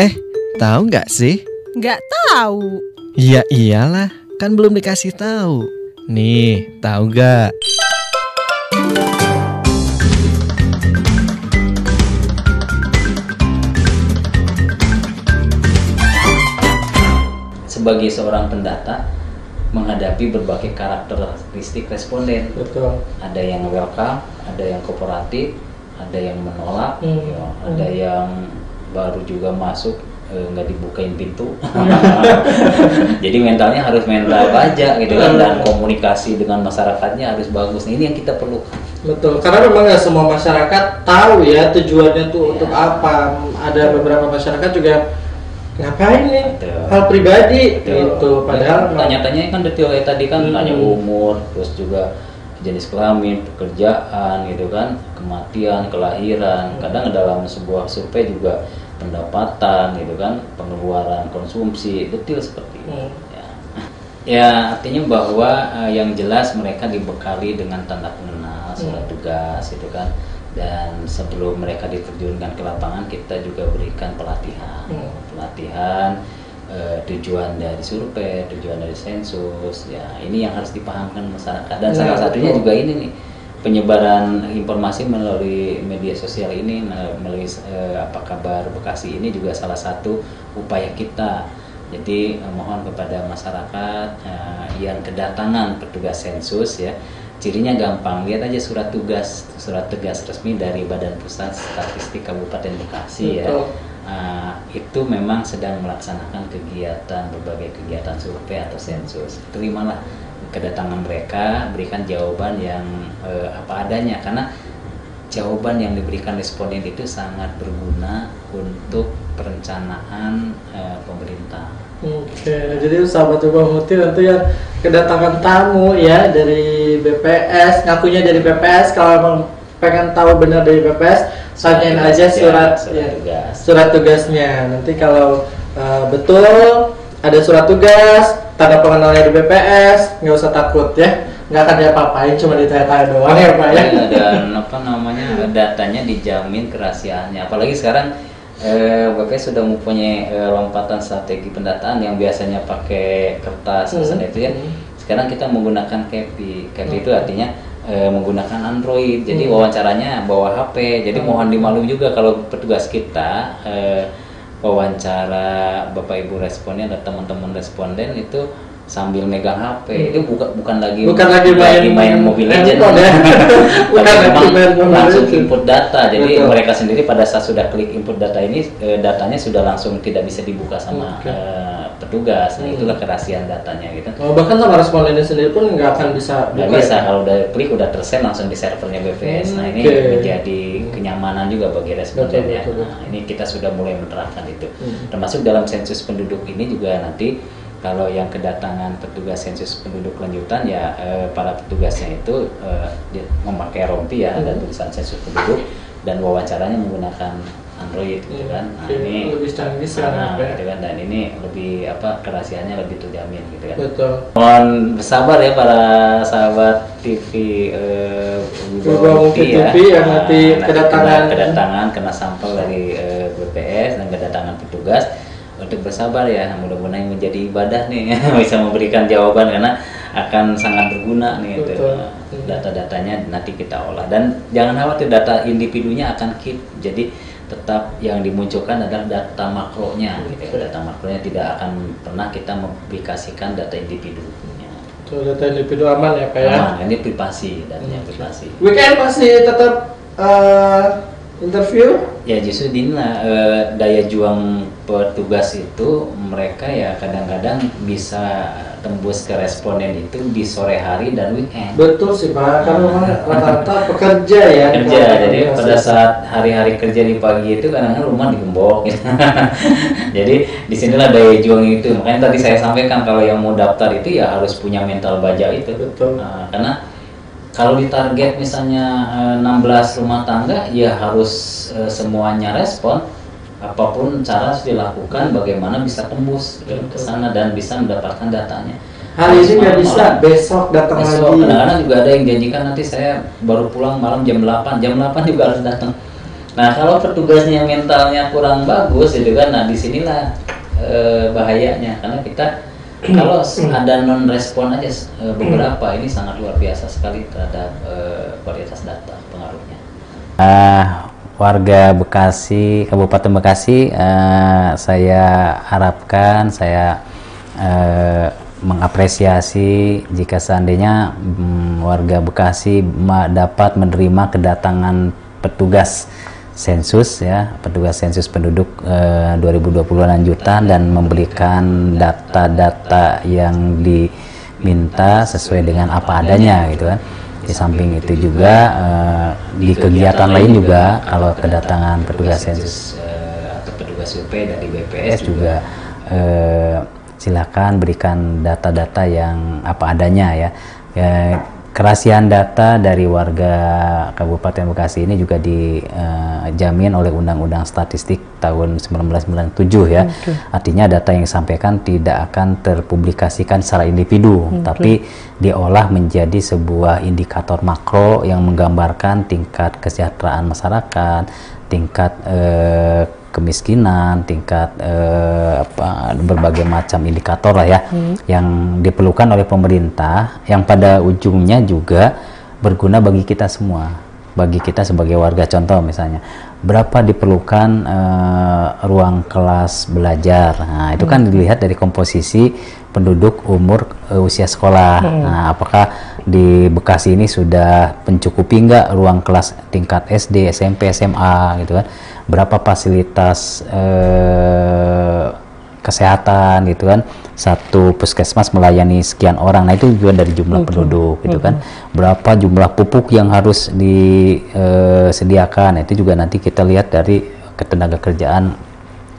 Eh, tahu nggak sih? Nggak tahu. Ya iyalah, kan belum dikasih tahu. Nih, tahu nggak? sebagai seorang pendata menghadapi berbagai karakteristik responden. Betul. Ada yang welcome, ada yang kooperatif, ada yang menolak, Hmm. ya, ada yang baru juga masuk eh, nggak dibukain pintu. Jadi mentalnya harus mental baja gitu kan dan komunikasi dengan masyarakatnya harus bagus. Nah, ini yang kita perlu. Betul, karena memang nggak semua masyarakat tahu ya tujuannya tuh Iya. untuk apa. Ada beberapa masyarakat juga ngapain nih Betul. hal pribadi Betul. gitu. Padahal tanya-tanya kan detail tadi kan Hmm. tanya umur, terus juga jenis kelamin, pekerjaan gitu kan, kematian, kelahiran. Kadang dalam sebuah survei juga pendapatan gitu kan, pengeluaran konsumsi, detail seperti itu. Hmm. Ya. ya artinya bahwa eh, yang jelas mereka dibekali dengan tanda pengenal, surat Hmm. tugas gitu kan. Dan sebelum mereka diterjunkan ke lapangan kita juga berikan pelatihan Hmm. pelatihan eh, tujuan dari survei, tujuan dari sensus, ya ini yang harus dipahamkan masyarakat dan Ya, salah satunya betul. juga ini nih penyebaran informasi melalui media sosial ini melalui eh, apa kabar Bekasi ini juga salah satu upaya kita. Jadi eh, mohon kepada masyarakat eh, yang kedatangan petugas sensus ya cirinya gampang lihat aja surat tugas surat tugas resmi dari Badan Pusat Statistik Kabupaten Bekasi ya. Uh, itu memang sedang melaksanakan kegiatan berbagai kegiatan survei atau sensus. Terimalah kedatangan mereka, berikan jawaban yang uh, apa adanya karena jawaban yang diberikan responden itu sangat berguna untuk perencanaan uh, pemerintah. Oke, jadi sahabat coba muti nanti yang kedatangan tamu ya dari BPS, ngakunya dari BPS kalau emang pengen tahu benar dari BPS, tanyain aja surat surat ya, tugas. surat tugasnya. Nanti kalau uh, betul ada surat tugas, tanda pengenalnya di BPS, nggak usah takut ya, nggak akan diapa-apain, cuma ditanya-tanya doang ya Pak ya. Dan apa namanya datanya dijamin kerahasiaannya apalagi sekarang eh, BPS sudah mempunyai eh, lompatan strategi pendataan yang biasanya pakai kertas Hmm. itu ya Hmm. sekarang kita menggunakan CAPI CAPI itu artinya eh, menggunakan Android jadi Hmm. wawancaranya bawa HP jadi Hmm. mohon dimaklum juga kalau petugas kita eh, wawancara bapak ibu responden atau teman-teman responden itu sambil megang HP itu bukan bukan lagi Hmm. Bukan lagi main- main Mobile handphone ya. Bukan Tapi lagi memang main Mobile langsung Legends. input data jadi Betul. mereka sendiri pada saat sudah klik input data ini eh, datanya sudah langsung tidak bisa dibuka sama Oke. eh, petugas nah Hmm. itulah kerahasiaan datanya gitu Oh, bahkan sama respondennya sendiri pun nggak akan bisa nggak buka bisa ya? kalau udah klik udah tersend langsung di servernya BPS nah ini Oke. menjadi kenyamanan juga bagi responden Betul, ya betul, nah ini kita sudah mulai menerapkan itu Hmm. termasuk dalam sensus penduduk ini juga nanti kalau yang kedatangan petugas sensus penduduk lanjutan ya eh, para petugasnya itu eh, dia memakai rompi ya ada Hmm. tulisan sensus penduduk dan wawancaranya menggunakan Android gitu kan nah, ini Lebih sekarang, nah, ya. gitu kan dan ini lebih apa kerahasiaannya lebih terjamin gitu kan Betul. Mohon bersabar ya para sahabat TV eh, Wibawa Mukti TV yang Nah, nanti kedatangan- kena, kedatangan kena sampel dari eh, BPS dan kedatangan petugas untuk bersabar ya. Mudah-mudahan menjadi ibadah nih. Bisa memberikan jawaban karena akan sangat berguna nih itu. Betul. eh, data-datanya nanti kita olah. Dan jangan khawatir data individunya akan keep. Jadi tetap yang dimunculkan adalah data makronya. Gitu ya. data makronya tidak akan pernah kita mempublikasikan data individunya. Betul, data individu aman ya Pak ya. aman. Ini privasi datanya privasi. Weekend masih tetap eh, interview. Ya justru inilah eh, daya juang petugas itu mereka ya kadang-kadang bisa tembus ke responden itu di sore hari dan weekend. Betul sih Pak, karena memang rata-rata pekerja ya. di kerja kawasan jadi pada saat hari-hari kerja di pagi itu kadang-kadang rumah digembok gitu. jadi di sinilah daya juang itu. Makanya tadi saya sampaikan kalau yang mau daftar itu ya harus punya mental baja itu. Betul. Nah, karena kalau ditarget misalnya eh, 16 rumah tangga ya harus eh, semuanya respon. Apa pun cara harus dilakukan bagaimana bisa tembus ke sana dan bisa mendapatkan datanya. Hari ini nggak bisa, malam. besok datang Besok. lagi. kadang-kadang juga ada yang janjikan nanti saya baru pulang malam jam 8 jam 8 juga harus datang. Nah kalau petugasnya mentalnya kurang bagus gitu kan, nah di sinilah eh, bahayanya. Karena kita kalau ada non respon aja eh, beberapa ini sangat luar biasa sekali terhadap eh, kualitas data pengaruhnya. Ah, warga Bekasi, Kabupaten Bekasi, eh, saya harapkan saya eh, mengapresiasi jika seandainya mm, warga Bekasi dapat menerima kedatangan petugas sensus ya, petugas sensus penduduk eh, 2020 lanjutan dan memberikan data-data yang diminta sesuai dengan apa adanya gitu kan. Di samping itu juga eh, di kegiatan lain juga kalau kedatangan petugas sensus eh, atau petugas UP dari PS BPS juga eh, silakan berikan data-data yang apa adanya ya. ya kerahasiaan data dari warga Kabupaten Bekasi ini juga dijamin oleh Undang-Undang Statistik tahun 1997 ya. Artinya data yang disampaikan tidak akan terpublikasikan secara individu, tapi diolah menjadi sebuah indikator makro yang menggambarkan tingkat kesejahteraan masyarakat, tingkat eh, kemiskinan, tingkat eh, apa berbagai macam indikator lah ya yang diperlukan oleh pemerintah yang pada ujungnya juga berguna bagi kita semua, bagi kita sebagai warga contoh misalnya berapa diperlukan eh, ruang kelas belajar. Nah, itu kan dilihat dari komposisi penduduk umur eh, usia sekolah. Nah, apakah di Bekasi ini sudah mencukupi nggak ruang kelas tingkat SD, SMP, SMA gitu kan? Berapa fasilitas eh, kesehatan gitu kan? Satu puskesmas melayani sekian orang. Nah, itu juga dari jumlah penduduk gitu kan. Berapa jumlah pupuk yang harus disediakan? Nah, itu juga nanti kita lihat dari ketenaga kerjaan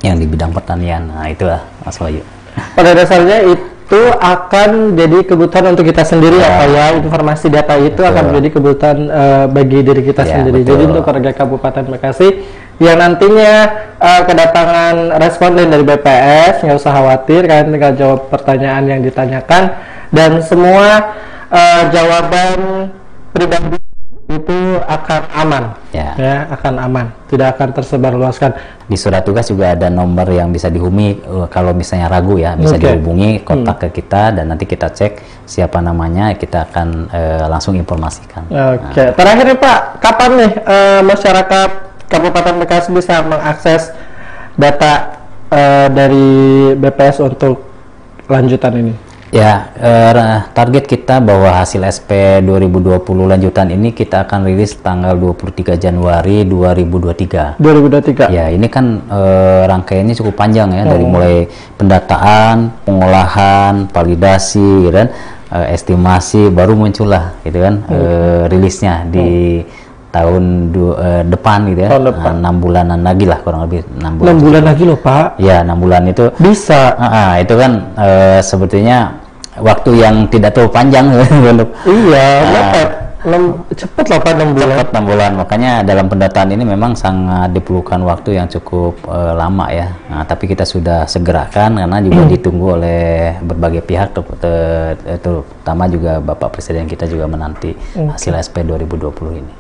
yang di bidang pertanian. Nah, itulah Mas Wahyu. pada dasarnya itu akan jadi kebutuhan untuk kita sendiri ya. Pak ya? Informasi data itu akan menjadi kebutuhan eh, bagi diri kita Ya, sendiri. betul. jadi untuk warga Kabupaten Bekasi yang nantinya eh, kedatangan responden dari BPS nggak usah khawatir kalian tinggal jawab pertanyaan yang ditanyakan. Dan semua eh, jawaban pribadi itu akan aman Ya. akan aman tidak akan tersebar luaskan di surat tugas juga ada nomor yang bisa dihubungi uh, kalau misalnya ragu ya bisa Oke. dihubungi kontak ke kita dan nanti kita cek siapa namanya kita akan eh, langsung informasikan. Oke, terakhir nih Pak, kapan nih eh, masyarakat Kabupaten Bekasi bisa mengakses data eh, dari BPS untuk lanjutan ini? Ya eh, ra- target kita bahwa hasil SP 2020 lanjutan ini kita akan rilis tanggal 23 Januari 2023. 2023. Ya, ini kan eh, rangkaiannya cukup panjang ya, dari mulai pendataan, pengolahan, validasi, gitu kan, eh, estimasi, baru muncullah, gitu kan, eh, rilisnya di tahun du- eh, depan gitu ya, Tahun depan. Nah, enam bulanan lagi lah kurang lebih enam bulan. 6 bulan lagi loh Pak. Ya, enam bulan itu, Bisa. ah, ah, itu kan eh, sebetulnya waktu yang tidak terlalu panjang. Untuk Iya, Ah. dapat. Enam- cepet lah Pak 6 bulan. cepat enam bulan. Makanya dalam pendataan ini memang sangat diperlukan waktu yang cukup eh, lama ya. Nah, tapi kita sudah segerakan karena juga ditunggu oleh berbagai pihak ter- ter- terutama juga Bapak Presiden kita juga menanti hasil SP 2020 ini